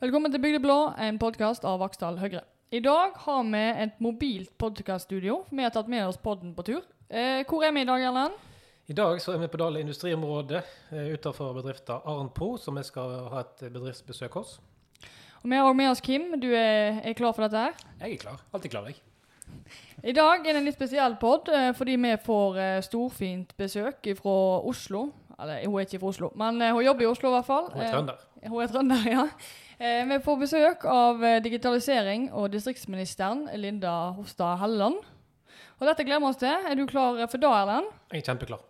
Velkommen til Bygdeblå, en podkast av Vaksdal Høyre. I dag har vi et mobilt podkaststudio. Vi har tatt med oss podden på tur. Eh, hvor er vi i dag, Erlend? I dag så er vi på Dale industriområde eh, utenfor bedriften Arnpro, som vi skal ha et bedriftsbesøk hos. Og Vi har også med oss Kim. Du er, er klar for dette her? Jeg er klar. Alltid klar, jeg. I dag er det en litt spesiell pod, eh, fordi vi får eh, storfint besøk fra Oslo. Eller hun er ikke fra Oslo, men hun jobber i Oslo i hvert fall. Hun er trønder. Hun er trønder, ja. Eh, vi får besøk av eh, digitalisering og distriktsministeren Linda Hofstad Helleland. Og dette gleder vi oss til. Er du klar for det, Erlend? Jeg er kjempeklar.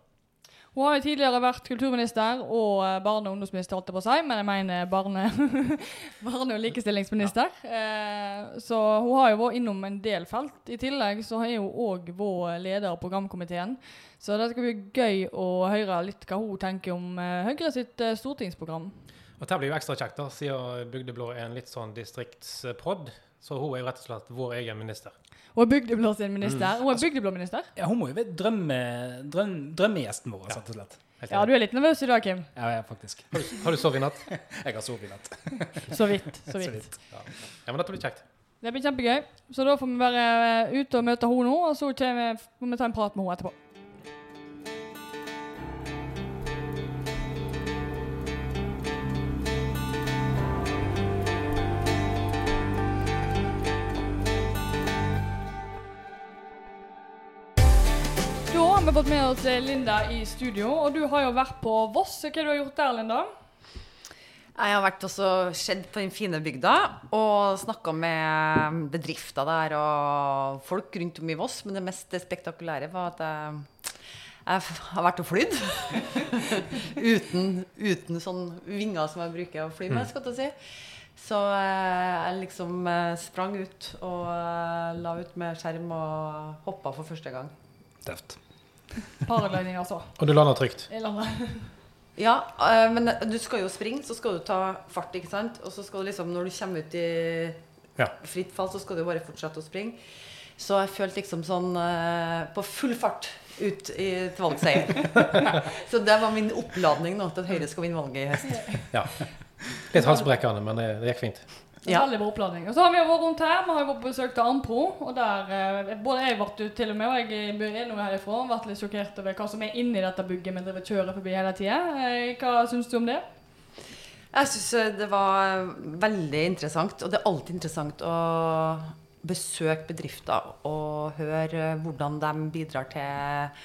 Hun har jo tidligere vært kulturminister og eh, barne- og ungdomsminister, holdt jeg på å si, men jeg mener barne, barne- og likestillingsminister. Ja. så hun har jo vært innom en del felt. I tillegg så er hun òg vår leder av programkomiteen. Så det skal bli gøy å høre litt hva hun tenker om Høyre sitt stortingsprogram. Og Dette blir jo ekstra kjekt, da, siden Bygdeblå er en litt sånn distriktspod. Så hun er jo rett og slett vår egen minister. Hun er Bygdeblå sin minister. Hun er Bygdeblå-minister. Ja, hun må jo være drømme, drøm, drømmegjesten vår, rett og slett. Ja, du er litt nervøs i dag, Kim. Ja, ja, faktisk. Har, du, har du sovet i natt? Jeg har sovet i natt. Så vidt. Så vidt. Ja. ja, men dette blir kjekt. Det blir kjempegøy. Så da får vi være eh, ute og møte henne nå, og så får vi ta en prat med henne etterpå. Har fått med oss eh, Linda i studio, og du har jo vært på Voss. Hva har du gjort der, Linda? Jeg har vært også sett på den fine bygda og snakka med bedrifter der og folk rundt om i Voss. Men det mest spektakulære var at jeg, jeg har vært og flydd. uten, uten sånne vinger som jeg bruker å fly med, skal jeg si. Så eh, jeg liksom eh, sprang ut og la ut med skjerm og hoppa for første gang. Tøft. Paragliding, altså. Og du lander trygt. Jeg landet. Ja, eh, men du skal jo springe, så skal du ta fart, ikke sant? Og så skal du liksom, når du kommer ut i Ja. fritt fall, så skal du bare fortsette å springe. Så jeg følte liksom sånn eh, på full fart ut i, til valgseier. så det var min oppladning nå til at Høyre skal vinne valget i høst. Ja. Litt halsbrekkende, men det, det gikk fint. Ja. Veldig bra oppladning. Og så har vi jo vært rundt her. Vi har jo vært på besøk til Arnpro. Og der eh, både jeg ble til og med, og jeg er nå herifra, vært litt sjokkert over hva som er inni dette bygget vi driver kjører forbi hele tida. Eh, hva syns du om det? Jeg syns det var veldig interessant, og det er alltid interessant å besøke bedrifter og høre hvordan de bidrar til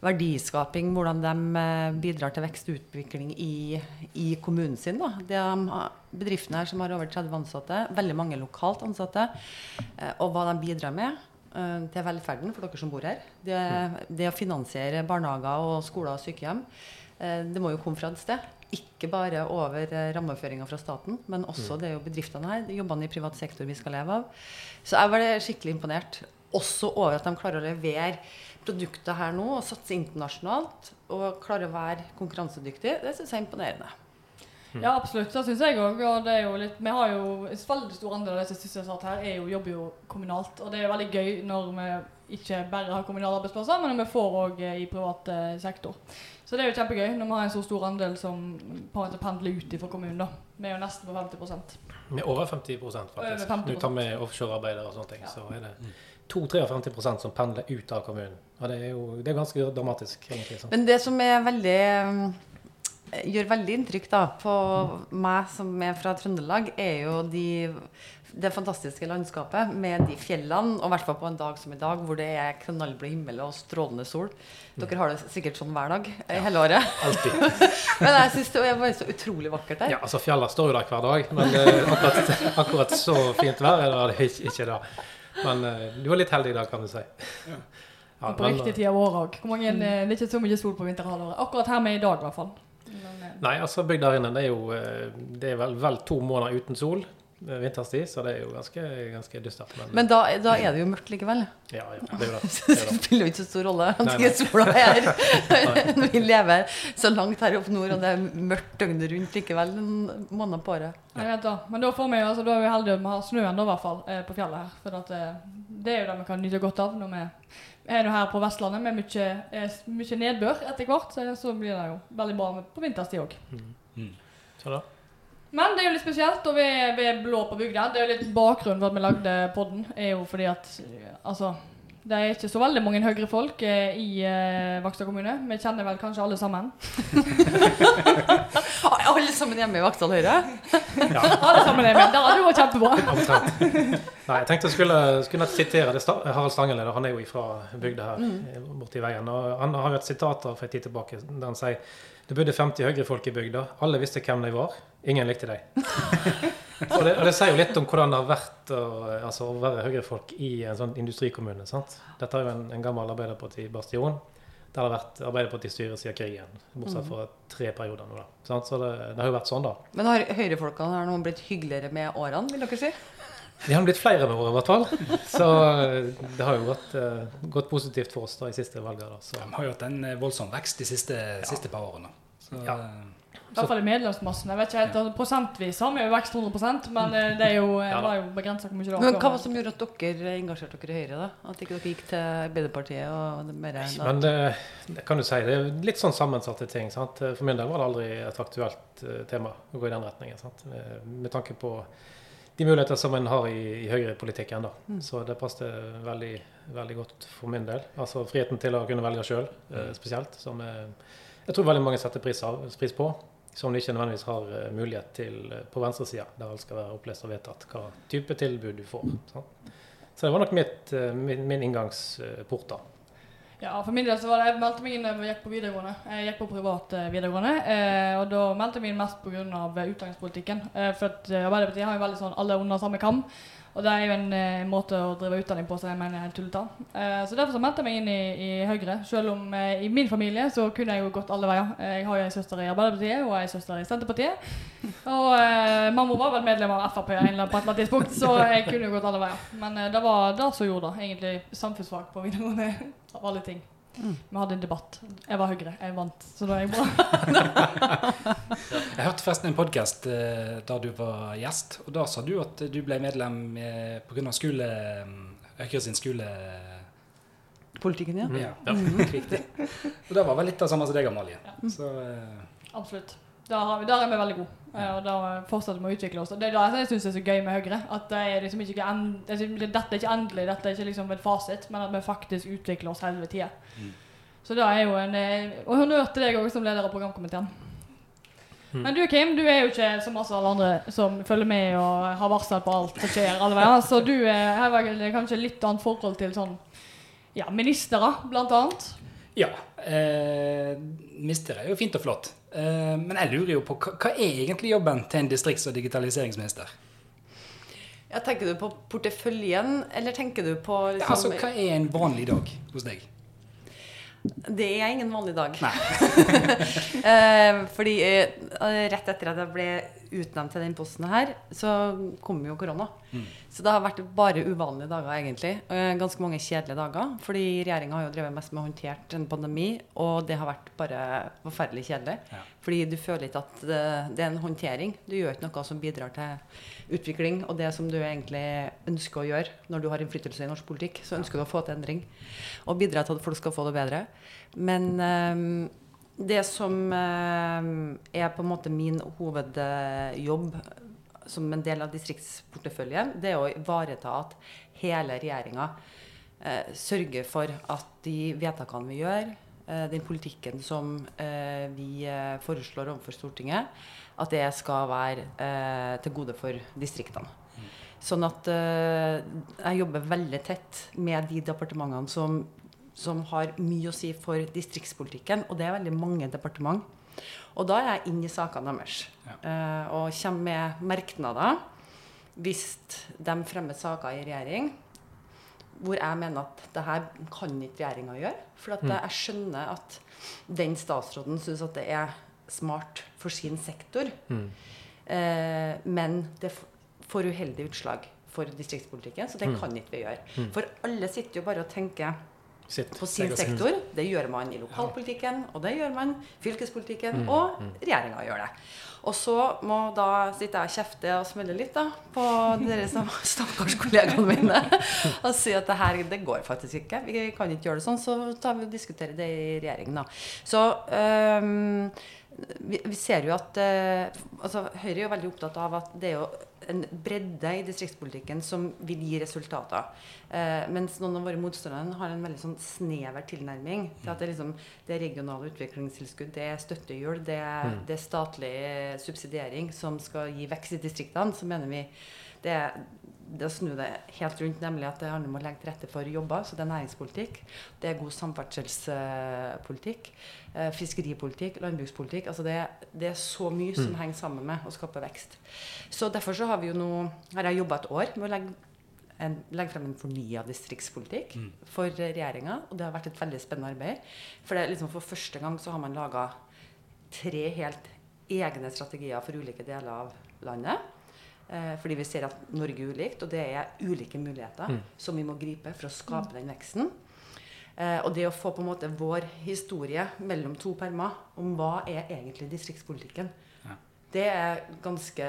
verdiskaping, hvordan de eh, bidrar til vekst og utvikling i, i kommunen sin. Da. Det de bedriftene her som har over 30 ansatte, veldig mange lokalt ansatte, eh, og hva de bidrar med eh, til velferden for dere som bor her. Det, det å finansiere barnehager og skoler og sykehjem, eh, det må jo komme fra et sted. Ikke bare over rammeføringa fra staten, men også det er jo bedriftene her. Jobbene i privat sektor vi skal leve av. Så jeg ble skikkelig imponert. Også over at de klarer å levere produkter her nå og satse internasjonalt. Og klarer å være konkurransedyktige. Det syns jeg er imponerende. Ja, absolutt. Det syns jeg òg. Og det er jo litt Vi har jo en veldig stor andel av de som sysselsatt her, er jo, jobber jo kommunalt. Og det er veldig gøy når vi ikke bare har kommunale arbeidsplasser, men vi får òg i privat eh, sektor. Så det er jo kjempegøy når vi har en så stor andel som på en måte pendler ut fra kommunen. da. Vi er jo nesten på 50 Vi er over 50 Over faktisk. 50%. Du tar vi offshorearbeidere og sånne ting, Ja. så er det 52% som pendler ut av kommunen. Og det er jo det er ganske dramatisk, egentlig. Sånn. Men det som er veldig mm, gjør veldig inntrykk da, på meg som er fra Trøndelag, er jo de, det fantastiske landskapet med de fjellene, og i hvert fall på en dag som i dag, hvor det er knallblå himmel og strålende sol. Dere har det sikkert sånn hver dag ja, hele året. Alltid. Men jeg syns det er bare så utrolig vakkert der. Ja, altså Fjellene står jo der hver dag, men eh, akkurat, akkurat så fint vær er det ikke, ikke da. Men eh, du var litt heldig i dag, kan du si. Ja, på riktig tid av året òg. Det er ikke så mye sol på vinterhalvåret. Akkurat her vi er i dag, i hvert fall. Nei, altså bygda her inne, det er jo eh, det er vel, vel to måneder uten sol eh, vinterstid, så det er jo ganske, ganske dystert. Men, Men da, da er det jo mørkt likevel. ja, ja, det er jo det. Det, er det. spiller jo ikke så stor rolle Nei, nei. sola er her. Vi lever så langt her oppe nord, og det er mørkt døgnet rundt likevel en måned på året. Jeg vet da. Men da, får vi, jo- altså, da er vi heldige at vi har snøen da, i hvert fall, eh, på fjellet her. For at, det er jo det vi kan nyte godt av når vi er nå her på Vestlandet med mye, eh, mye nedbør etter hvert. Så, så blir det jo veldig bra på vinterstid òg. Så da. Men det er jo litt spesielt, og vi vi er blå på bygda. Det er jo litt bakgrunnen for at vi lagde podden, er jo fordi at altså det er ikke så veldig mange Høyre-folk eh, i eh, Vaksdal kommune. Vi kjenner vel kanskje alle sammen. Alle sammen hjemme i Vaksdal Høyre? Alle sammen hjemme. Da, du var kjempebra. Nei, jeg tenkte jeg skulle, skulle sitere det. Sta- Harald Stangeleder, han er jo fra bygda her mm. borti veien. og Han har jo et sitat fra en tid tilbake der han sier det bodde 50 Høyre-folk i bygda. Alle visste hvem de var. Ingen likte dem. og, det, det sier jo litt om hvordan det har vært å, altså, å være høyrefolk i en sånn industrikommune. sant? Dette er jo en, en gammel Arbeiderparti-bastion. Der det har vært Arbeiderparti-styre siden krigen. Bortsett fra tre perioder nå. da. Sant? Så det, det har jo vært sånn, da. Men har Høyre-folkene nå blitt hyggeligere med årene, vil dere si? De har blitt flere med året, i hvert fall. Så eh, det har jo gått, uh, gått positivt for oss da i siste valget. da. Så. De har jo hatt en eh, voldsom vekst de siste, siste par årene. Så, Ja. I hvert fall i medlemsmassen. Jeg vet ikke helt, altså, Prosentvis har vi jo vekst 100% men eh, det er jo, eh, Ja var jo begrensa hvor mye det var. Men hva var det som gjorde at dere engasjerte dere i Høyre? da? At ikke dere gikk til Arbeiderpartiet og mer Men det, det kan du si, det er litt sånn sammensatte ting. sant? For min del var det aldri et aktuelt eh, tema å gå i den retningen. sant? Med tanke på de muligheter som en har i, i høyrepolitikken. da. Så det passet veldig, veldig godt for min del. Altså friheten til å kunne velge sjøl, spesielt. Som eh, jeg tror veldig mange setter pris, av, pris på. Som de ikke nødvendigvis har eh, mulighet til eh, på venstresida, der alt skal være opplest og vedtatt hva type tilbud du får. sant? Så det var nok mitt, eh, min, min inngangsport. da. Ja, for min del så var det, Jeg meldte meg inn da jeg gikk på videregående. Jeg gikk på privat videregående. Eh, og da meldte jeg meg inn mest pga. Utdanningspolitikken. Eh, for at Arbeiderpartiet har jo veldig sånn alle under samme kam. Og det er jo en eh, måte å drive utdanning på som jeg mener er helt tullete. Eh, så derfor så meldte jeg meg inn i, i Høyre. Selv om eh, i min familie så kunne jeg jo gått alle veier. Eh, jeg har jo en søster i Arbeiderpartiet og en søster i Senterpartiet. Og eh, mamma var vel medlem av Frp på et eller annet tidspunkt, så jeg kunne jo gått alle veier. Men eh, det var det som gjorde det, egentlig samfunnsfag på videregående av alle ting. Vi hadde en debatt. Jeg var Høyre, jeg vant, så da er jeg bra. Jeg hørte forresten en podkast der du var gjest, og da sa du at du ble medlem eh, pga. skole Høyre sin skole... Politikken, ja. Ja, Mm. Og det var vel litt av det samme som deg, Amalie. Så eh, Absolutt. Der, har vi, der er vi veldig gode. Eh, Og da fortsetter vi å utvikle oss. Og Det er det jeg syns er så gøy med Høyre. At det er liksom ikke en, det Dette er ikke endelig, dette er ikke liksom en fasit, men at vi faktisk utvikler oss hele tida. Så det er jo en eh, Og honnør til deg òg som leder av programkomiteen. Men du Kim, du er jo ikke som masse alle andre som følger med og har varsel på alt som skjer alle veier. Så du er har kanskje litt annet forhold til sånn ja, ministre, blant annet. Ja. Eh, mister er jo fint og flott. Eh, men jeg lurer jo på hva, hva er egentlig jobben til en distrikts- og digitaliseringsminister? Ja, tenker du på porteføljen, eller tenker du på Ja, liksom, altså, hva er en vanlig dag hos deg? Det er ingen vanlig dag. eh, fordi eh, rett etter at jeg ble utnevnt til den posten her, så kom jo korona. Så det har vært bare uvanlige dager, egentlig. Eh, ganske mange kjedelige dager. Fordi regjeringa har jo drevet mest med å håndtere en pandemi, og det har vært bare forferdelig kjedelig. Ja. Fordi du føler ikke at det, det er en håndtering. Du gjør ikke noe som bidrar til utvikling, og det som du egentlig ønsker å gjøre når du har innflytelse i norsk politikk, så ønsker du å få til endring. Og bidra til at folk skal få det bedre. Men ehm, det som ehm, er på en måte min hovedjobb som en del av distriktsporteføljen, det er å ivareta at hele regjeringa eh, sørger for at de vedtakene vi gjør, eh, den politikken som eh, vi eh, foreslår overfor Stortinget, at det skal være eh, til gode for distriktene. Sånn at eh, jeg jobber veldig tett med de departementene som, som har mye å si for distriktspolitikken, og det er veldig mange departement. Og da er jeg inne i sakene deres eh, og kommer med merknader hvis de fremmer saker i regjering hvor jeg mener at det her kan ikke regjeringa gjøre. For at jeg skjønner at den statsråden syns at det er smart for sin sektor. Eh, men det får uheldig utslag for distriktspolitikken, så det kan ikke vi gjøre. For alle sitter jo bare og tenker Sitt. på sin sektor. Det gjør man i lokalpolitikken, og det gjør man fylkespolitikken, Mm, og regjeringa gjør det. Og så må da sitte jeg og kjefte og smelle litt da, på dere som stakkars kollegaene mine og si at det her det går faktisk ikke. Vi kan ikke gjøre det sånn, så tar vi og diskuterer det i regjeringen, da. Så um, vi, vi ser jo at uh, altså, Høyre er jo veldig opptatt av at det er jo en bredde i distriktspolitikken som vil gi resultater. Eh, mens noen av våre motstandere har en veldig sånn snever tilnærming til at det, liksom, det er regionale utviklingstilskudd, det er støttehjul, det er, det er statlig subsidiering som skal gi vekst i distriktene. Så mener vi det, er- det å snu det helt rundt, nemlig at det handler om å legge til rette for jobber. Så det er næringspolitikk. Det er god samferdselspolitikk. eh, Fiskeripolitikk, landbrukspolitikk. Altså det, det er så mye som henger sammen med å skape vekst. Så derfor så har vi jo nå Har jeg jobba et år med å legge, en, legge frem en fornya distriktspolitikk for regjeringa. Og det har vært et veldig spennende arbeid. For det liksom for første gang så har man laga tre helt egne strategier for ulike deler av landet. Eh, fordi vi ser at Norge er ulikt, og det er ulike muligheter som vi må gripe for å skape den veksten. Eh, og det å få på en måte vår historie mellom to permer om hva er egentlig distriktspolitikken, Ja. det er ganske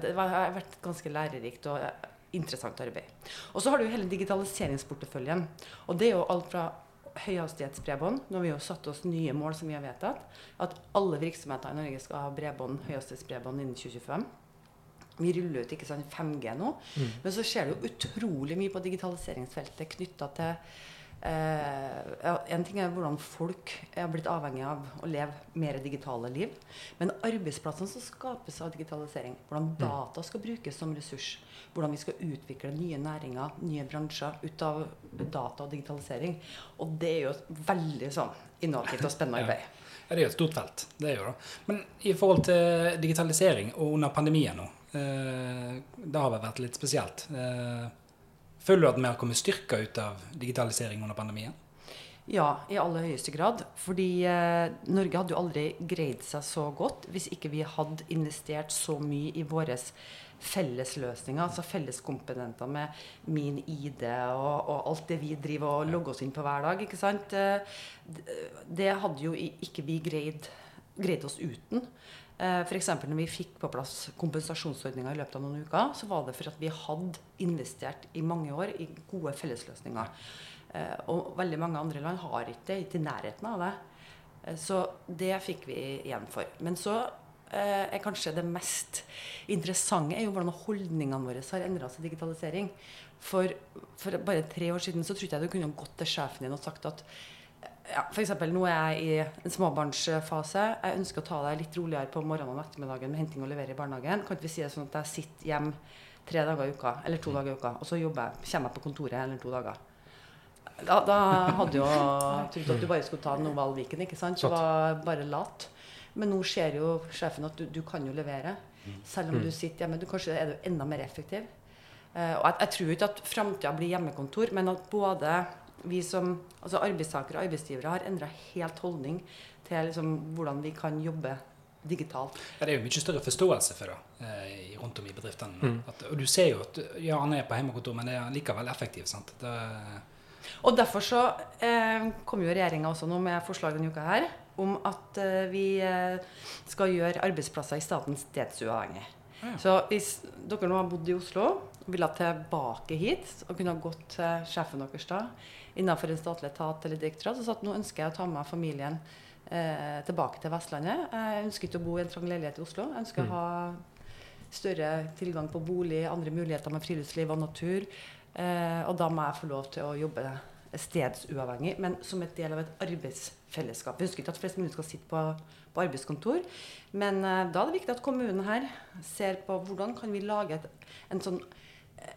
Det har vært ganske lærerikt og eh, interessant arbeid. Og så har du hele digitaliseringsporteføljen. Og det er jo alt fra høyhastighetsbredbånd. Nå har vi jo satt oss nye mål som vi har vedtatt. At alle virksomheter i Norge skal ha bredbånd, høyhastighetsbredbånd innen 2025. Vi ruller ut ikke sant, 5G nå. Men så skjer det jo utrolig mye på digitaliseringsfeltet knytta til eh, En ting er hvordan folk er blitt avhengig av å leve mer digitale liv. Men arbeidsplassene som skapes av digitalisering, hvordan data skal brukes som ressurs, hvordan vi skal utvikle nye næringer, nye bransjer ut av data og digitalisering. Og det er jo et veldig sånn innovativt og spennende arbeid. Ja, det er jo et stort felt. det er jo det. Men i forhold til digitalisering og under pandemien nå, det har vært litt spesielt. Eh, føler du at vi har kommet styrka ut av digitalisering under pandemien? Ja, i aller høyeste grad. Fordi eh, Norge hadde jo aldri greid seg så godt hvis ikke vi hadde investert så mye i våre fellesløsninger, altså felleskomponenter med min ID og, og alt det vi driver og logger oss inn på hver dag. ikke sant? Eh, Det hadde jo ikke vi greid, greid oss uten. Eh, F.eks. når vi fikk på plass kompensasjonsordninga i løpet av noen uker, så var det for at vi hadde investert i mange år i gode fellesløsninger. Eh, og veldig mange andre land har ikke det, ikke i nærheten av det. Eh, så det fikk vi igjen for. Men så er kanskje det mest interessante er jo hvordan holdningene våre har endra seg digitalisering. For, for bare tre år siden så trodde jeg du kunne gått til sjefen din og sagt at ja, eksempel, nå er jeg i en småbarnsfase. Jeg ønsker å ta det litt roligere på morgenen og ettermiddagen med henting og levere i barnehagen. Kan ikke vi si det sånn at jeg sitter hjemme tre dager i uka, eller to dager i uka, og så jeg, kommer jeg på kontoret eller to dager. Da, da hadde jo trodd at du bare skulle ta Noval Viken, ikke sant? Du var bare lat. Men nå ser jo sjefen at du, du kan jo levere. Selv om du sitter hjemme. Du, kanskje er du enda mer effektiv. Uh, og jeg, jeg tror ikke at framtida blir hjemmekontor, men at både vi som altså arbeidstakere og arbeidsgivere har endra helt holdning til liksom, hvordan vi kan jobbe digitalt. Ja, det er jo mye større forståelse for det eh, rundt om i bedriftene. At, og du ser jo at ja, han er på hjemmekontor, men det er likevel effektivt. sant? Det, Og derfor så eh, kom jo regjeringa også nå med forslag denne uka her om at eh, vi eh, skal gjøre arbeidsplasser i staten stedsuavhengig. Så hvis dere nå har bodd i Oslo og ville tilbake hit og kunne ha gått til sjefen deres da innenfor en statlig etat eller direktorat, så sa at nå ønsker jeg å ta med familien eh, tilbake til Vestlandet. Jeg ønsker ikke å bo i en trang leilighet i Oslo. Jeg ønsker å ha større tilgang på bolig, andre muligheter med friluftsliv og natur. Eh, og da må jeg få lov til å jobbe stedsuavhengig, men som et del av et arbeidsfellesskap. Vi ønsker ikke at flest mulig skal sitte på, på arbeidskontor, men eh, da er det viktig at kommunen her ser på hvordan kan vi lage et, en sånn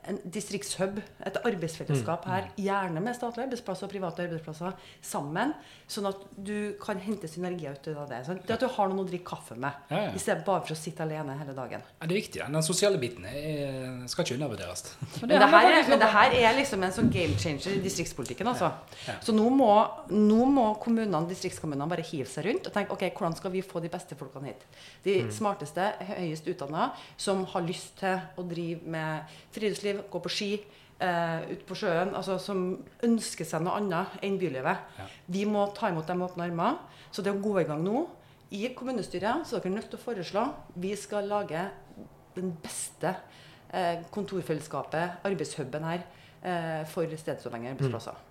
en distriktshub, et arbeidsfellesskap her, gjerne med statlige arbeidsplasser og private arbeidsplasser sammen, sånn at du kan hente synergier ut av det. Sånn. Det at du har noen å drikke kaffe med, Ja, ja. i stedet bare for å sitte alene hele dagen. ja, det er viktig. Den sosiale biten er, skal ikke undervurderes. Men det, her er, men det her er liksom en sånn game changer i distriktspolitikken. altså. Ja. Så nå må, nå må kommunene, distriktskommunene bare hive seg rundt og tenke ok, hvordan skal vi få de beste folkene hit. De smarteste, høyest utdanna, som har lyst til å drive med friluftsliv, gå på ski, eh, ut på sjøen altså, som ønsker seg noe annet enn bylivet. Ja. Vi må ta imot dem med åpne armer. Så det å gå i gang nå i kommunestyret, så er dere nødt til å foreslå Vi skal lage den beste eh, kontorfellesskapet, arbeidshuben her, eh, for stedsuavhengige arbeidsplasser.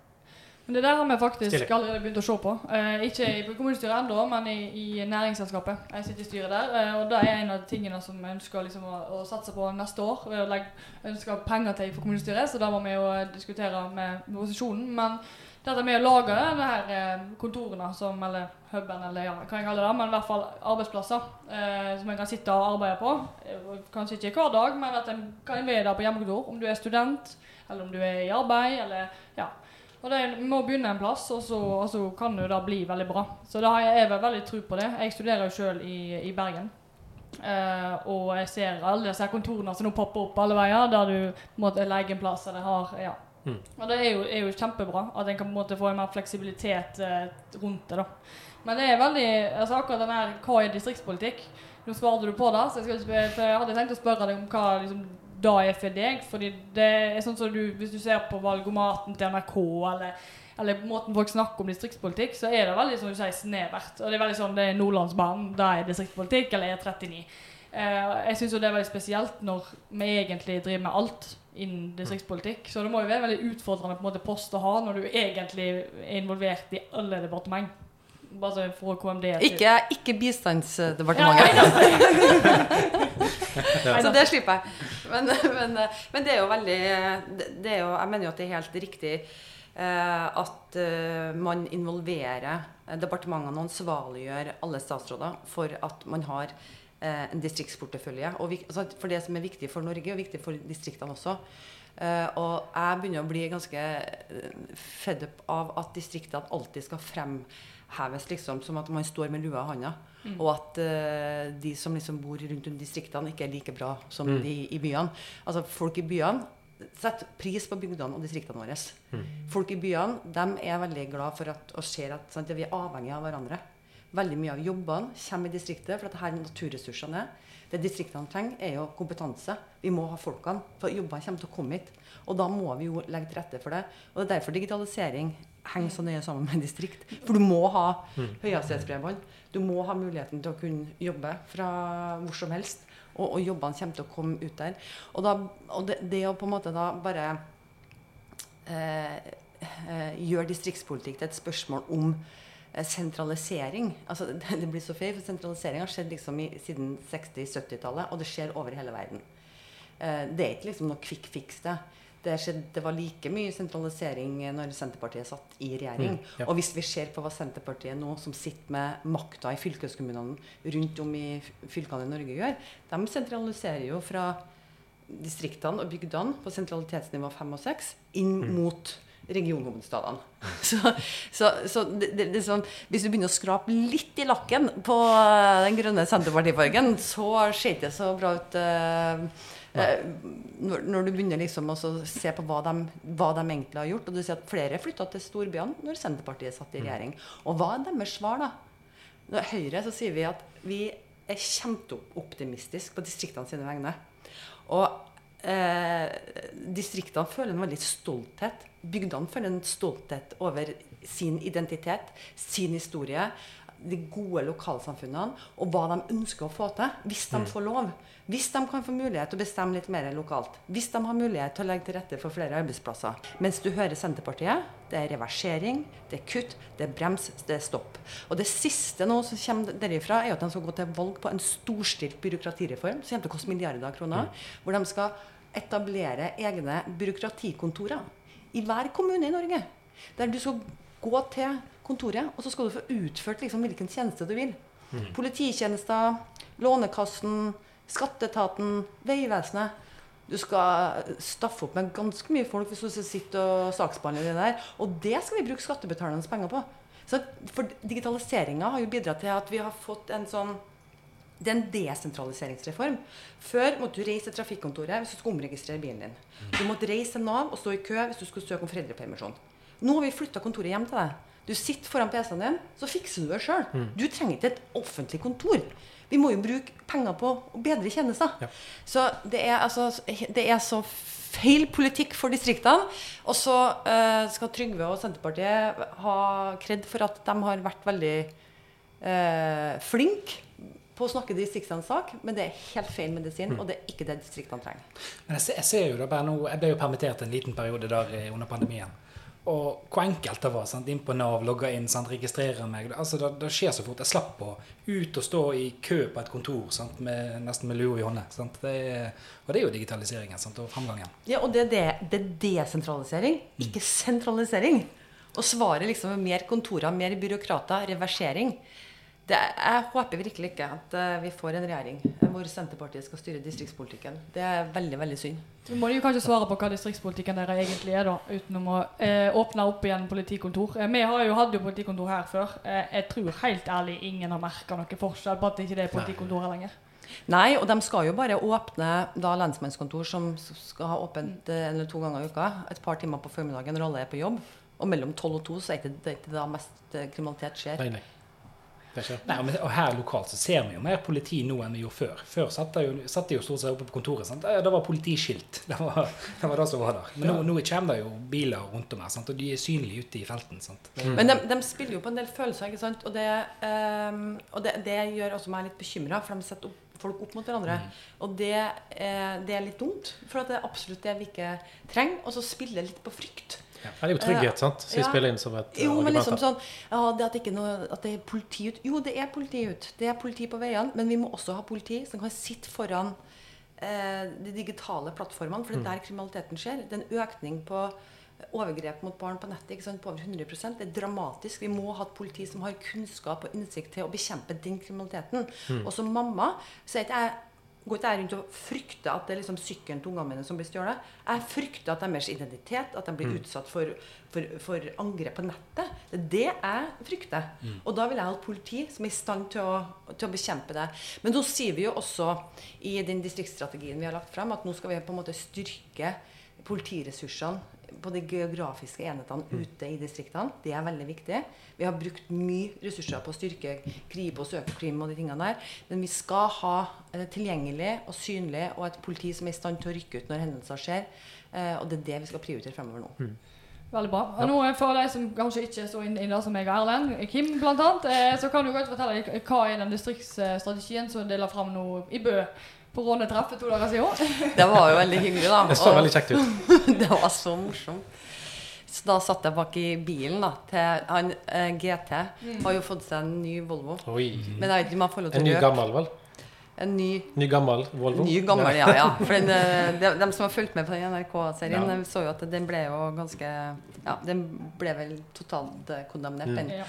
Men det der har vi faktisk Stille. allerede begynt å se på. Eh, ikke i kommunestyret ennå, men i, i næringsselskapet. Jeg sitter i styret der. Eh, og det er en av de tingene som jeg ønsker liksom, å, å satse på neste år. Legge, ønsker penger til for kommunestyret, så da må vi jo eh, diskutere med opposisjonen. Men dette med å lage det her eh, kontorene, som, eller huben, eller ja, hva jeg kaller det, men i hvert fall arbeidsplasser eh, som en kan sitte og arbeide på. Eh, Kanskje ikke hver dag, men at en kan være der på hjemmekontor. Om du er student, eller om du er i arbeid, eller ja. Og det må begynne en plass, og så, og så kan det da bli veldig bra. Så da har jeg, jeg vel veldig tro på det. Jeg studerer jo sjøl i, i Bergen. Eh, og jeg ser alle disse kontorene som nå popper opp alle veier, der du måtte legge en plass eller har ja. Mm. Og det er jo, er jo kjempebra at en kan på en måte få en mer fleksibilitet eh, rundt det. da. Men det er veldig altså akkurat den her Hva er distriktspolitikk? Nå svarte du på det, så jeg, for jeg hadde tenkt å spørre deg om hva liksom, da er for deg. fordi det er sånn som du, Hvis du ser på valgomaten til NRK, eller, eller måten folk snakker om distriktspolitikk, så er det veldig som du sier, snevert. Og det er veldig sånn, det er Nordlandsbanen, det er distriktspolitikk, eller E39. Eh, jeg syns det er veldig spesielt når vi egentlig driver med alt innen distriktspolitikk. Så det må jo være veldig utfordrende på en måte post å ha når du egentlig er involvert i alle departement. Bare så for KMD Ikke, ikke Bistandsdepartementet. Så det slipper jeg. Men, men, men det er jo veldig det, er jo, Jeg mener jo at det er helt riktig eh, at eh, man involverer departementene og ansvarliggjør alle statsråder for at man har eh, en distriktsportefølje. Altså, for det som er viktig for Norge, og viktig for distriktene også. Og jeg begynner å bli ganske fed up av at distriktene alltid skal fremheves liksom, som at man står med lua i handa. Og at uh, de som liksom bor rundt om distriktene, ikke er like bra som Mm. de i byene. Altså Folk i byene setter pris på bygdene og distriktene våre. Folk i byene de er veldig glad for at, og ser at sant, vi er avhengige av hverandre. Veldig mye av jobbene kommer i distriktet, for at her er naturressursene er. Det distriktene trenger, er jo kompetanse. Vi må ha folkene, for jobbene kommer til å komme hit. Og da må vi jo legge til rette for det. Og det er derfor digitalisering henger så nøye sammen med distrikt. For du må ha høyhastighetsbredbånd. Du må ha muligheten til å kunne jobbe fra hvor som helst. Og, og jobbene kommer til å komme ut der. Og, da, og det, det å på en måte da bare eh, eh, gjøre distriktspolitikk til et spørsmål om eh, sentralisering. Altså, det, det blir så feil, for sentralisering har skjedd liksom i, siden 60-70-tallet, og det skjer over hele verden. Eh, det er ikke liksom noe quick fix, det. Det, skjedde, det var like mye sentralisering når Senterpartiet satt i regjering. Mm, ja. Og hvis vi ser på hva Senterpartiet nå, som sitter med makta i fylkeskommunene rundt om i fylkene i Norge, gjør, de sentraliserer jo fra distriktene og bygdene på sentralitetsnivå 5 og 6 inn mot regionhovedstadene. Så, så, så det, det, sånn, hvis du begynner å skrape litt i lakken på eh, den grønne Senterpartifargen, så ser det så bra ut. eh, eh, når, når du begynner liksom å se på hva de, hva de egentlig har gjort. Og du ser at flere flytta til storbyene når Senterpartiet satt i regjering. Og hva er deres svar, da? Når Høyre så sier vi at vi er kjempeoptimistiske på distriktene sine vegne. Og eh, distriktene føler en veldig stolthet. Bygdene føler en stolthet over sin identitet, sin historie, de gode lokalsamfunnene og hva de ønsker å få til. Hvis de får lov. Hvis de kan få mulighet til å bestemme litt mer lokalt. Hvis de har mulighet til å legge til rette for flere arbeidsplasser. Mens du hører Senterpartiet, det er reversering, det er kutt, det er brems, det er stopp. Og det siste nå som kommer derifra, er at de skal gå til valg på en storstilt byråkratireform som kommer til å koste milliarder av kroner. Hvor de skal etablere egne byråkratikontorer i hver kommune i Norge. Der du skal gå til kontoret, og så skal du få utført liksom hvilken tjeneste du vil. Polititjenester, Lånekassen, Skatteetaten, Vegvesenet. Du skal staffe opp med ganske mye folk hvis du skal sitte og saksbehandler det der. Og det skal vi bruke skattebetalernes penger på. Så for Digitaliseringa har jo bidratt til at vi har fått en sånn det er en desentraliseringsreform. Før måtte du reise til trafikkontoret hvis du skulle omregistrere bilen din. Du måtte reise til Nav og stå i kø hvis du skulle søke om foreldrepermisjon. Nå har vi flytta kontoret hjem til deg. Du sitter foran PC-en din, så fikser du det sjøl. Du trenger ikke et offentlig kontor. Vi må jo bruke penger på å bedre tjenester. Ja. Så det er, altså, det er så feil politikk for distriktene. Og så uh, skal Trygve og Senterpartiet ha kred for at de har vært veldig uh, flinke på å snakke distriktenes sak, men det er helt feil medisin, og det er ikke det distriktene trenger. Men jeg ser, jeg ser jo da bare nå, jeg ble jo permittert en liten periode der eh, under pandemien. Og hvor enkelt det var. sant? Inn på Nav, logge inn, sant? registrere meg. Altså, det, det skjer så fort. Jeg slapp å ut og stå i kø på et kontor sant? Med, nesten med lua i hånda. sant? Det og det er jo digitaliseringen sant? og framgangen. Ja, og det det, det er desentralisering, ikke sentralisering. Å svare liksom er mer kontorer, mer byråkrater, reversering. Det, jeg håper virkelig ikke at eh, vi får en regjering hvor Senterpartiet skal styre distriktspolitikken. Det er veldig, veldig synd. Du må jo kanskje svare på hva distriktspolitikken deres egentlig er, da, utenom å eh, åpne opp igjen politikontor. Eh, vi har jo, hadde jo politikontor her før. Eh, jeg tror helt ærlig ingen har merka noe forskjell på at det ikke er politikontor her lenger. Nei, og de skal jo bare åpne da lensmannskontor som skal ha åpent eh, en eller to ganger i uka. Et par timer på formiddagen når alle er på jobb. Og mellom tolv og to så er det ikke det da mest eh, kriminalitet skjer. Nei, nei. Nei, men, og her lokalt så ser vi jo mer politi nå enn vi gjorde før. Før satt de jo, satt jo stort sett oppe på kontoret. sant? Det var politiskilt. Det var det, var det som var der. Men nå, nå kommer det jo biler rundt om her, sant? og de er synlige ute i felten. sant? Men de, de spiller jo på en del følelser, ikke sant? Og det, um, og det, det gjør også meg litt bekymra, for de setter opp, folk opp mot hverandre. Og det, eh, det er litt dumt, for at det er absolutt det vi ikke trenger. Og så spiller det litt på frykt. Ja, det er jo trygghet, sant? Så vi Ja. spiller inn som et eh, Jo, men argument liksom sånn ja, det at, ikke noe, at det er politi ut Jo, det er politi ut. Det er politi på veiene. Men vi må også ha politi som kan sitte foran eh, de digitale plattformene. For det er der kriminaliteten skjer. Det er en økning på overgrep mot barn på nettet ikke sant, på over 100 Det er dramatisk. Vi må ha et politi som har kunnskap og innsikt til å bekjempe den kriminaliteten. Og som mamma så er ikke jeg går ikke jeg rundt og frykter at det er liksom sykkelen til ungene mine som blir stjålet. Jeg frykter at deres identitet, at de blir utsatt for, for, for angrep på nettet. Det er det jeg frykter. Og da vil jeg ha et politi som er i stand til å, til å bekjempe det. Men nå sier vi jo også i den distriktsstrategien vi har lagt frem, at nå skal vi på en måte styrke politiressursene på de geografiske enhetene ute i distriktene. Det er veldig viktig. Vi har brukt mye ressurser på å styrke Kripos og Økokrim og de tingene der. Men vi skal ha eh, tilgjengelig og synlig og et politi som er i stand til å rykke ut når hendelser skjer. Eh, og det er det vi skal prioritere fremover nå. Veldig bra. Og nå for de som kanskje ikke er så inne i det som jeg og Erlend, Kim eh, så kan du godt fortelle hva er den distriktsstrategien som de la fram nå i Bø på rånetreff for to dager siden. Det var jo veldig hyggelig, da. Det så veldig kjekt ut. det var så morsomt. Så da satt jeg bak i bilen da, til han eh, GT. Har jo fått seg en ny Volvo. Oi. Men jeg vet ikke om jeg får lov En til ny å røpe. gammel, vel? En ny Ny gammel Volvo? Ny gammel, ja. ja. For den, eh, de, de som har fulgt med på den NRK-serien, Ja. så jo at den ble jo ganske Ja, den ble vel totalt kondemnert, den. Ja.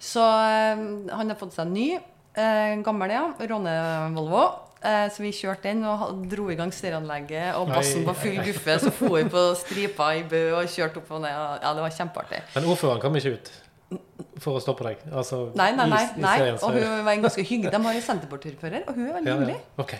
Så eh, han har fått seg en ny. Eh, gammel, ja. Råne-Volvo. Eh, så vi kjørte den og dro i gang stereoanlegget og bassen var på full guffe. Så for vi på stripa i Bø og kjørte opp og ned. Ja, det var kjempeartig. Men ordføreren kom ikke ut for å stoppe deg? Altså, Nei, nei, nei. nei. Og hun var en ganske hyggelig. De har en senterpartiordfører, og hun er veldig Ja, ja. hyggelig. Ok.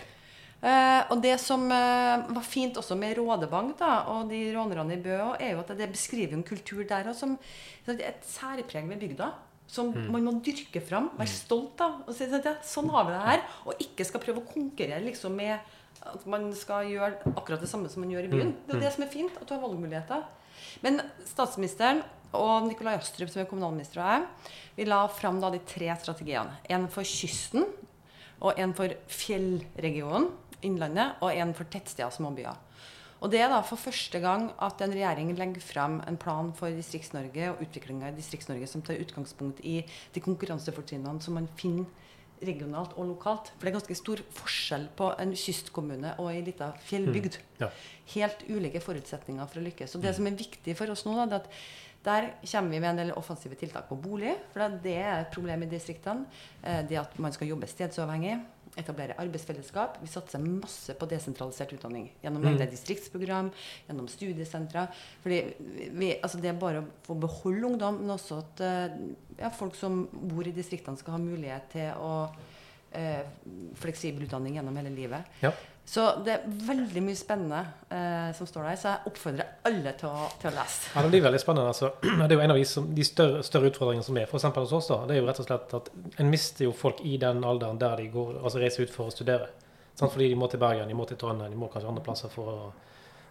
Eh, og det som uh, var fint også med Rådebank da, og de rånerne i Bø, er jo at det beskriver en kultur der også, som et særpreg ved bygda. Som man må dyrke fram, være stolt av. Og si at ja, sånn har vi det her. Og ikke skal prøve å konkurrere liksom med at man skal gjøre akkurat det samme som man gjør i byen. Det er jo det som er fint, at du har valgmuligheter. Men statsministeren og Nikolai Astrup, som er kommunalminister, og jeg, vi la fram da de tre strategiene. En for kysten, og en for fjellregionen, Innlandet, og en for tettsteder og småbyer. Og det er da for første gang at en regjering legger frem en plan for Distrikts-Norge og utviklinga i Distrikts-Norge som tar utgangspunkt i de konkurransefortrinnene som man finner regionalt og lokalt. For det er ganske stor forskjell på en kystkommune og ei lita fjellbygd. Ja. Helt ulike forutsetninger for å lykkes. Og det som er viktig for oss nå, da, det er at der kommer vi med en del offensive tiltak på bolig. For det er et problem i distriktene. Eh, Det at man skal jobbe stedsuavhengig. Etablere arbeidsfellesskap. Vi satser masse på desentralisert utdanning. Gjennom Mm. distriktsprogram, gjennom studiesentre. Fordi vi, altså det er bare å få beholde ungdom, men også at eh, ja, folk som bor i distriktene skal ha mulighet til å eh, fleksibel utdanning gjennom hele livet. Ja. Så det er veldig mye spennende eh, som står der, så jeg oppfordrer alle til å, til å lese. Ja, Det blir veldig spennende. altså. Det er jo en av de, som, de større, større utfordringene som er eksempel hos oss. da, Det er jo rett og slett at En mister jo folk i den alderen der de går, altså reiser ut for å studere. Sant? Fordi de må til Bergen, de må til Trondheim, de må kanskje andre plasser for å,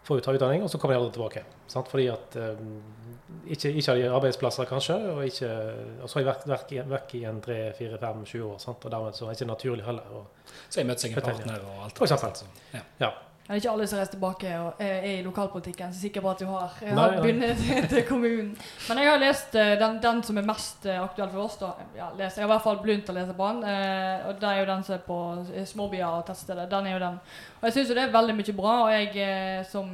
for å ta utdanning. Og så kommer de aldri tilbake. Sant? Fordi at eh, ikke, ikke har de arbeidsplasser, kanskje, og, ikke, og så har de vært, vært, i- vært i en tre, fire, fem, sju år. Sant? Og dermed så er det ikke naturlig heller. Og, Så seg i partner og alt. For eksempel. Ja. ja. Det er ikke alle som reiser tilbake og er i lokalpolitikken. Så sikker på at du har, jeg har begynt bundet til, kommunen. Men jeg har lest eh, den, den som er mest eh, aktuell for oss. da. Ja, jeg har i hvert fall begynt å lese på den. eh, og Det er jo den som er på småbyer og tettsteder. Den er jo den. Og jeg syns det er veldig mye bra. Og jeg, som,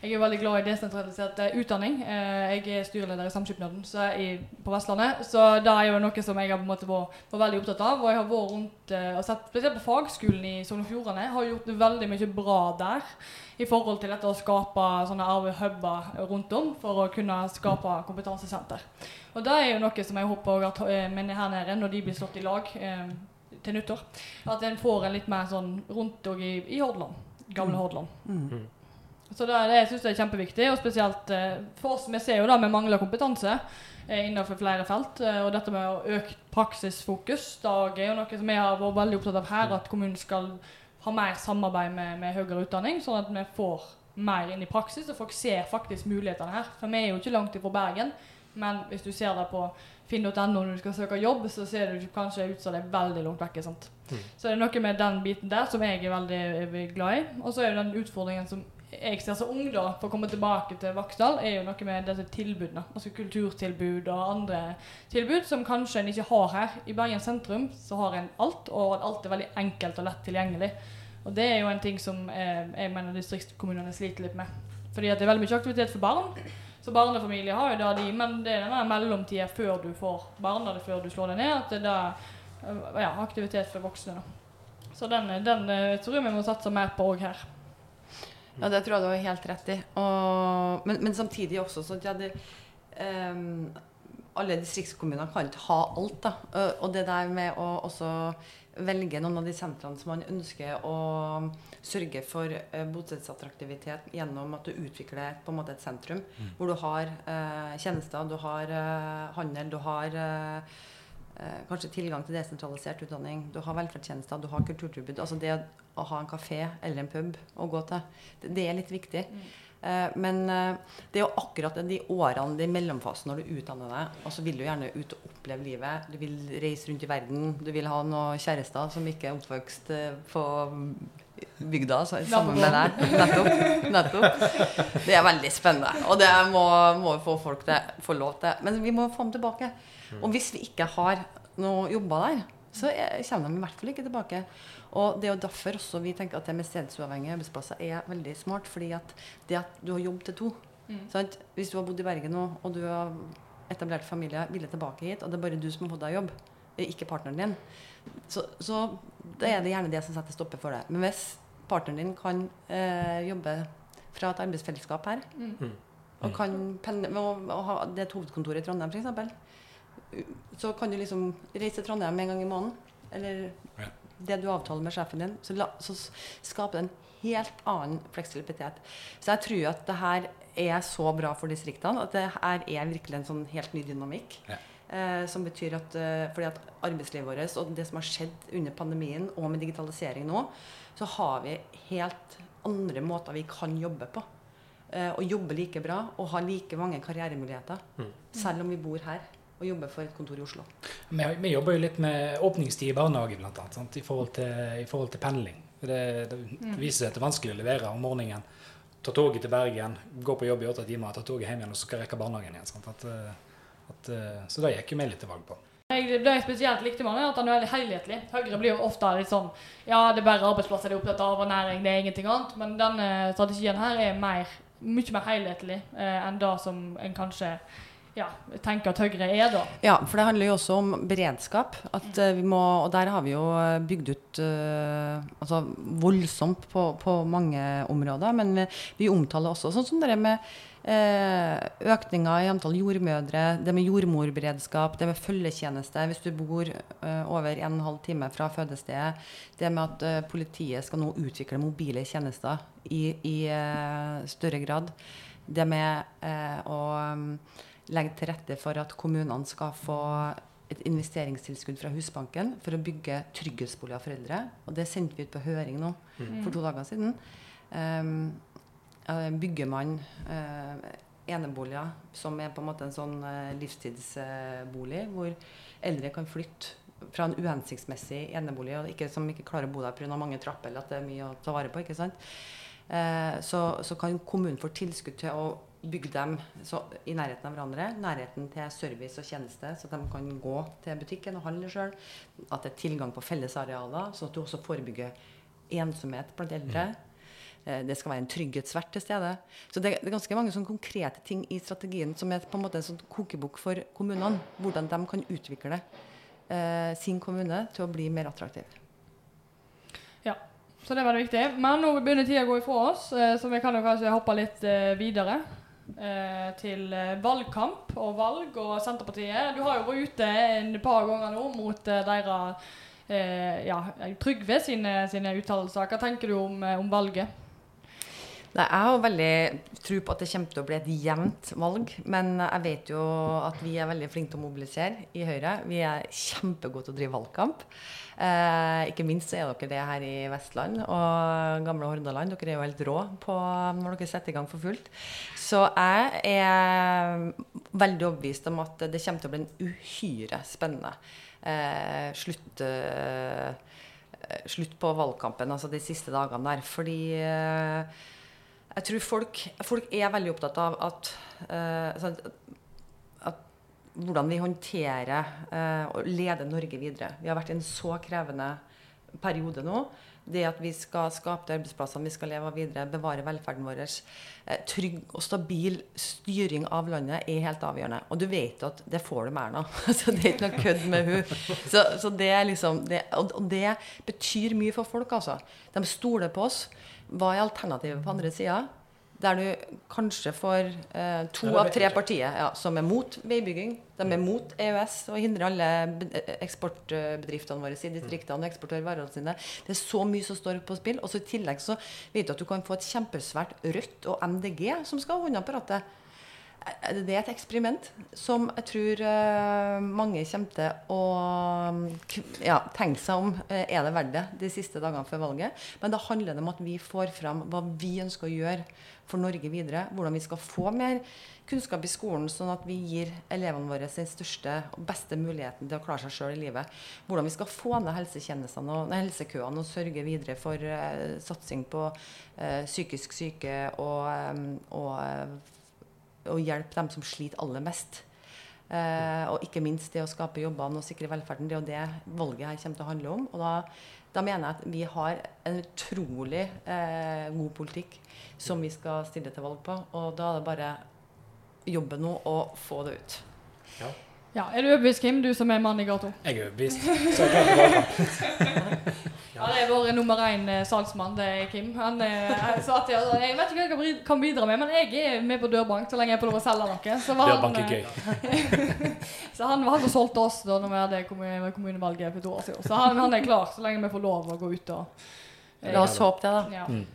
jeg er veldig glad i desentralisert utdanning. Eh, jeg er styreleder i Samskipnaden på Vestlandet. Så det er jo noe som jeg har på en måte vært, veldig opptatt av. Og jeg har vært rundt og sett spesielt på fagskolen i Sogn og Fjordane. Har gjort veldig mye bra der i forhold til dette å skape sånne arvehuber rundt om for å kunne skape kompetansesenter. Og det er jo noe som jeg håper at eh, menn her nede, når de blir slått i lag eh, til nyttår, at en får en litt mer sånn rundt og i, i Hordaland. Gamle Hordaland. Mm. Så det, det syns jeg er kjempeviktig, og spesielt eh, for oss. Vi ser jo da vi mangler kompetanse eh, innenfor flere felt. Eh, og dette med å øke praksisfokus det er jo noe som vi har vært veldig opptatt av her, at kommunen skal ha mer samarbeid med, med høyere utdanning, sånn at vi får mer inn i praksis, og folk ser faktisk mulighetene her. For vi er jo ikke langt ifra Bergen, men hvis du ser det på finn.no når du skal søke jobb, så ser du kanskje ut som det er veldig langt vekke. sant? Mm. Så det er noe med den biten der som jeg er veldig, veldig glad i. Og så er jo den utfordringen som jeg ser som ung, da, for å komme tilbake til Vaksdal, er jo noe med disse tilbudene. Altså kulturtilbud og andre tilbud som kanskje en ikke har her. I Bergen sentrum så har en alt, og alt er veldig enkelt og lett tilgjengelig. Og det er jo en ting som eh, jeg mener distriktskommunene sliter litt med. Fordi at det er veldig mye aktivitet for barn. Så barnefamilier har jo da de, men det er denne mellomtida før du får barn, eller før du slår deg ned, at det er da eh, ja, aktivitet for voksne. da. Så den, den eh, tror jeg vi må satse mer på òg her. Ja, det tror jeg du har helt rett i. Og, men, men samtidig også sånn at ja, det, um, alle distriktskommuner kan ikke ha alt. da. Og det der med å også velge noen av de sentrene som man ønsker å sørge for uh, bostedsattraktivitet gjennom at du utvikler på en måte et sentrum hvor du har eh, tjenester, du har eh, handel, du har eh, eh, kanskje tilgang til desentralisert utdanning, du har velferdstjenester, du har kulturtilbud. Altså det å ha en kafé eller en pub å gå til, det, det er litt viktig. Eh, men eh, det er jo akkurat de årene, de mellomfasen når du utdanner deg, og så vil du gjerne ut og oppleve livet. Du vil reise rundt i verden. Du vil ha noen kjærester som ikke er oppvokst eh, på bygda så, sammen med deg. Nettopp. nettopp. Det er veldig spennende. Og det må, må vi få folk til, få lov til. Men vi må få dem tilbake. Og hvis vi ikke har noe jobber der, så er, kommer de i hvert fall ikke tilbake. Og det er jo derfor også vi tenker at det med stedsuavhengige arbeidsplasser er veldig smart. fordi at det at du har jobb til to sant? Hvis du har bodd i Bergen nå, og du har etablert familie, ville tilbake hit, og det er bare du som har fått deg jobb, ikke partneren din, så, så det er det gjerne det som setter stopper for det. Men hvis partneren din kan eh, jobbe fra et arbeidsfellesskap her, Mm. og kan penne, og, å ha det er et hovedkontor i Trondheim f.eks., så kan du liksom reise til Trondheim en gang i måneden. Eller Ja. det du avtaler med sjefen din. Så, la, så skaper det en helt annen fleksibilitet. Så jeg tror at det her er så bra for distriktene at det her er virkelig en sånn helt ny dynamikk. Ja. Eh, som betyr at, eh, fordi at arbeidslivet vårt og det som har skjedd under pandemien og med digitalisering nå, så har vi helt andre måter vi kan jobbe på. Eh, og jobbe like bra og ha like mange karrieremuligheter. Mm. Selv om vi bor her og jobber for et kontor i Oslo. Vi, vi jobber jo litt med åpningstid i barnehage, blant annet, sant? I, forhold til, i forhold til pendling. Det, det viser seg at det er vanskelig å levere om morgenen. Ta toget til Bergen, gå på jobb i åtte timer, ta toget hjem igjen, og så skal rekke barnehagen igjen. Sant? At, eh, at, eh, så det gikk jo vi litt til valg på. Jeg, det jeg spesielt likte med han, er at han er veldig helhetlig. Høyre blir jo ofte litt sånn Ja, det er bare arbeidsplasser de er opptatt av, og næring, det er ingenting annet. Men denne strategien her er mer, mye mer helhetlig eh, enn det som en kanskje ja, tenker at Høyre er, da. Ja, for det handler jo også om beredskap. At eh, vi må, og der har vi jo eh, bygd ut uh, altså voldsomt på, på mange områder. Men vi, vi omtaler også sånn som det med uh, økninga i antall jordmødre, det med jordmorberedskap, det med følgetjeneste hvis du bor uh, over en og en halv time fra fødestedet, det med at politiet skal nå utvikle mobile tjenester i, i større grad, det med å legge til rette for at kommunene skal få et investeringstilskudd fra Husbanken for å bygge trygghetsboliger for eldre. Og det sendte vi ut på høring nå for to dager siden. Um, bygger man uh, eneboliger som er på en måte en sånn uh, livstidsbolig, hvor eldre kan flytte fra en uhensiktsmessig enebolig og ikke, som ikke klarer å bo der pga. mange trapper eller at det er mye å ta vare på. ikke sant? Så, så kan kommunen få tilskudd til å bygge dem så, i nærheten av hverandre. Nærheten til service og tjeneste, så de kan gå til butikken og handle sjøl. At det er tilgang på fellesarealer, så at du også forebygger ensomhet blant eldre. Mm. Det skal være en trygghetsvert til stede. Så det, er ganske mange sånne konkrete ting i strategien som er på en måte en sånn kokebok for kommunene. Hvordan de kan utvikle eh, sin kommune til å bli mer attraktiv. Ja, så det var det viktig. Men nå begynner tida å gå ifra oss, eh, så vi kan jo kanskje hoppe litt eh, videre. Eh, til eh, valgkamp og valg og Senterpartiet. Du har jo vært ute en par ganger nå mot eh, deres eh, ja, Trygve sine, sine uttalelser. Hva tenker du om, om valget? Nei, jeg har veldig tro på at det kommer til å bli et jevnt valg. Men jeg vet jo at vi er veldig flinke til å mobilisere i Høyre. Vi er kjempegode til å drive valgkamp. Eh, ikke minst så er dere det her i Vestland og gamle Hordaland. Dere er jo helt rå på når dere setter i gang for fullt. Så jeg er veldig overbevist om at det kommer til å bli en uhyre spennende eh, slutt, eh, slutt på valgkampen, altså de siste dagene der. Fordi eh, jeg tror folk, folk er veldig opptatt av at, eh, sånn at, at hvordan vi håndterer uh, og leder Norge videre. Vi har vært i en så krevende periode nå. Det at vi skal skape de arbeidsplassene, vi skal leve av videre, bevare velferden vår. uh, trygg og stabil styring av landet er helt avgjørende. Og du vet at det får du mer nå. så det er ikke noe kødd med hun. Så, så det liksom det, og, og det betyr mye for folk, altså. De stoler på oss. Hva er alternativet på andre sida? Der du kanskje får eh, to av tre partier ja, som er mot veibygging. De er mot EØS og hindrer alle eksportbedriftene våre i distriktene å eksportere varene sine. Det er så mye som står på spill. Og så i tillegg så vet du at du kan få et kjempesvært Rødt og MDG som skal ha hånda på rattet. Det er et eksperiment som jeg tror eh, mange kommer til å ja, tenke seg om. eh, er det verdt det de siste dagene før valget? Men da handler det om at vi får fram hva vi ønsker å gjøre for Norge videre. Hvordan vi skal få mer kunnskap i skolen, sånn at vi gir elevene våre den største og beste muligheten til å klare seg sjøl i livet. Hvordan vi skal få ned og helsekøene og sørge videre for eh, satsing på psykisk syke og, eh, og og hjelpe dem som sliter aller mest. Eh, og ikke minst det å skape jobbene og sikre velferden. Det er jo det valget her kommer til å handle om. Og da, da mener jeg at vi har en utrolig eh, god politikk som vi skal stille til valg på. Og da er det bare jobbe nå og få det ut. Ja. Ja, Er du overbevist, Kim, du som er mann i gata? Jeg er overbevist. Ja, det er vår nummer én eh, salgsmann, det er Kim. Han eh, sa til oss Jeg vet ikke hva jeg kan bidra med, men jeg er med på dørbank så lenge jeg får lov å selge noe. Så var Dørbank han, er eh, gøy. Så han var han som solgte oss da når vi hadde kommunevalget for to år siden. Så han, han er klar så lenge vi får lov å gå ut og eh, La oss håpe det, da. ja. Mm.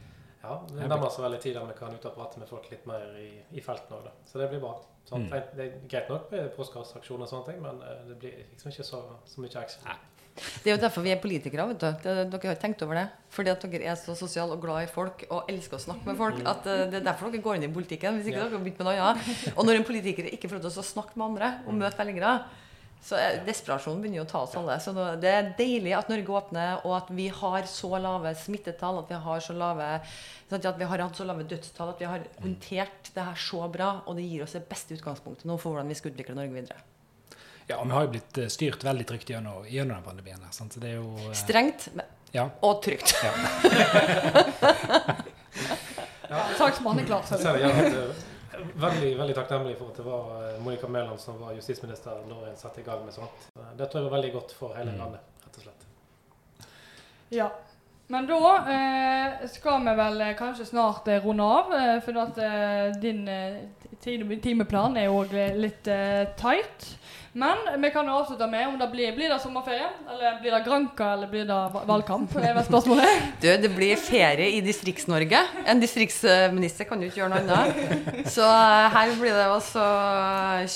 Ja, Det nærmer seg veldig tid der vi kan ut og prate med folk litt mer i, i felten òg, da. Så det blir bra. Sånn, Mm. Det er greit nok med postkasseaksjoner og sånne ting, men eh, det blir liksom ikke så, så mye action. Det er jo derfor vi er politikere. vet du. Det, dere har ikke tenkt over det. Fordi at dere er så sosiale og glad i folk og elsker å snakke med folk. at eh, Det er derfor dere går inn i politikken. Hvis ikke Ja. dere har begynt med noe annet. Og når en politiker ikke får lov til å snakke med andre og møte velgere, så er desperasjonen begynner jo å ta oss alle. Så det er deilig at Norge åpner, og at vi har så lave smittetall, at vi har så lave at vi har hatt så lave dødstall, at vi har håndtert det her så bra. Og det gir oss det beste utgangspunktet nå for hvordan vi skal utvikle Norge videre. Ja, vi har jo blitt eh, styrt veldig trygt gjennom, gjennom den pandemien. her, sant? Så det er jo eh, Strengt men- Ja. og trygt. Saksmannen er klar, Så er du. eh, veldig, veldig takknemlig for at det var eh, Monica Mæland som var justisminister da en satte i gang med sånt. Det tror jeg var veldig godt for hele Mm. landet, rett og slett. Ja. Men da eh, skal vi vel kanskje snart eh, runde av, eh, for at eh, din eh, timeplan er òg litt eh, tight. Men vi kan jo avslutte med om det blir, blir det sommerferie, eller blir det Granka, eller blir det va- valgkamp? er vel spørsmålet. Du, det blir ferie i Distrikts-Norge. En distriktsminister kan jo ikke gjøre noe annet. Så eh, her blir det også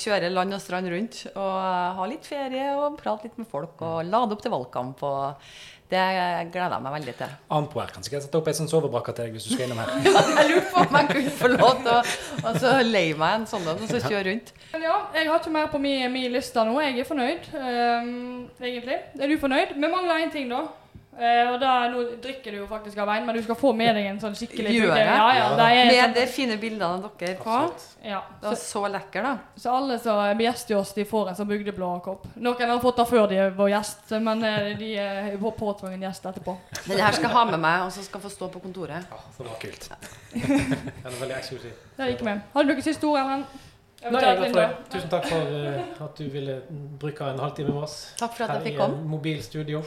kjøre land og strand rundt og eh, ha litt ferie og prate litt med folk og lade opp til valgkamp. og det gleder jeg meg veldig til. Antwerp kan sikkert sette opp ei sånn sovebrakke til deg hvis du skal innom her. Jeg lurte på om jeg kunne få lov til å og så leie meg en sånn en og så kjøre rundt. Men ja, jeg har ikke mer på min, min liste nå. Jeg er fornøyd, um, egentlig. Er du fornøyd? Vi mangler én ting, da. Eh, og da, Nå drikker du jo faktisk av veien, men du skal få med deg en sånn skikkelig Gjør jeg? Ja, ja, det er Med sånn, de fine bildene dere på. Ja. Det var så lekker, da. så alle som gjester oss, de får en sånn bygdeblå-kopp. Noen har fått det før de var gjest, men eh, de er på- påtvungen gjest etterpå. Den her skal jeg ha med meg, og så skal jeg få stå på kontoret. Ja, så. Kult. det er veldig eksklusiv. Det gikk med. Har du noen siste ord, Ellen? Nei, jeg er glad for det. Tusen takk for uh, at du ville bruke en halvtime med oss Takk for at her jeg i fikk komme. i mobilstudio.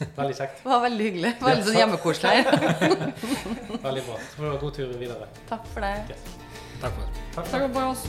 Veldig kjekt. Det var veldig hyggelig. Veldig sånn hjemmekoselig her. Veldig bra. Så får du ha god tur videre. Takk for det. Takk for det. Takk for oss.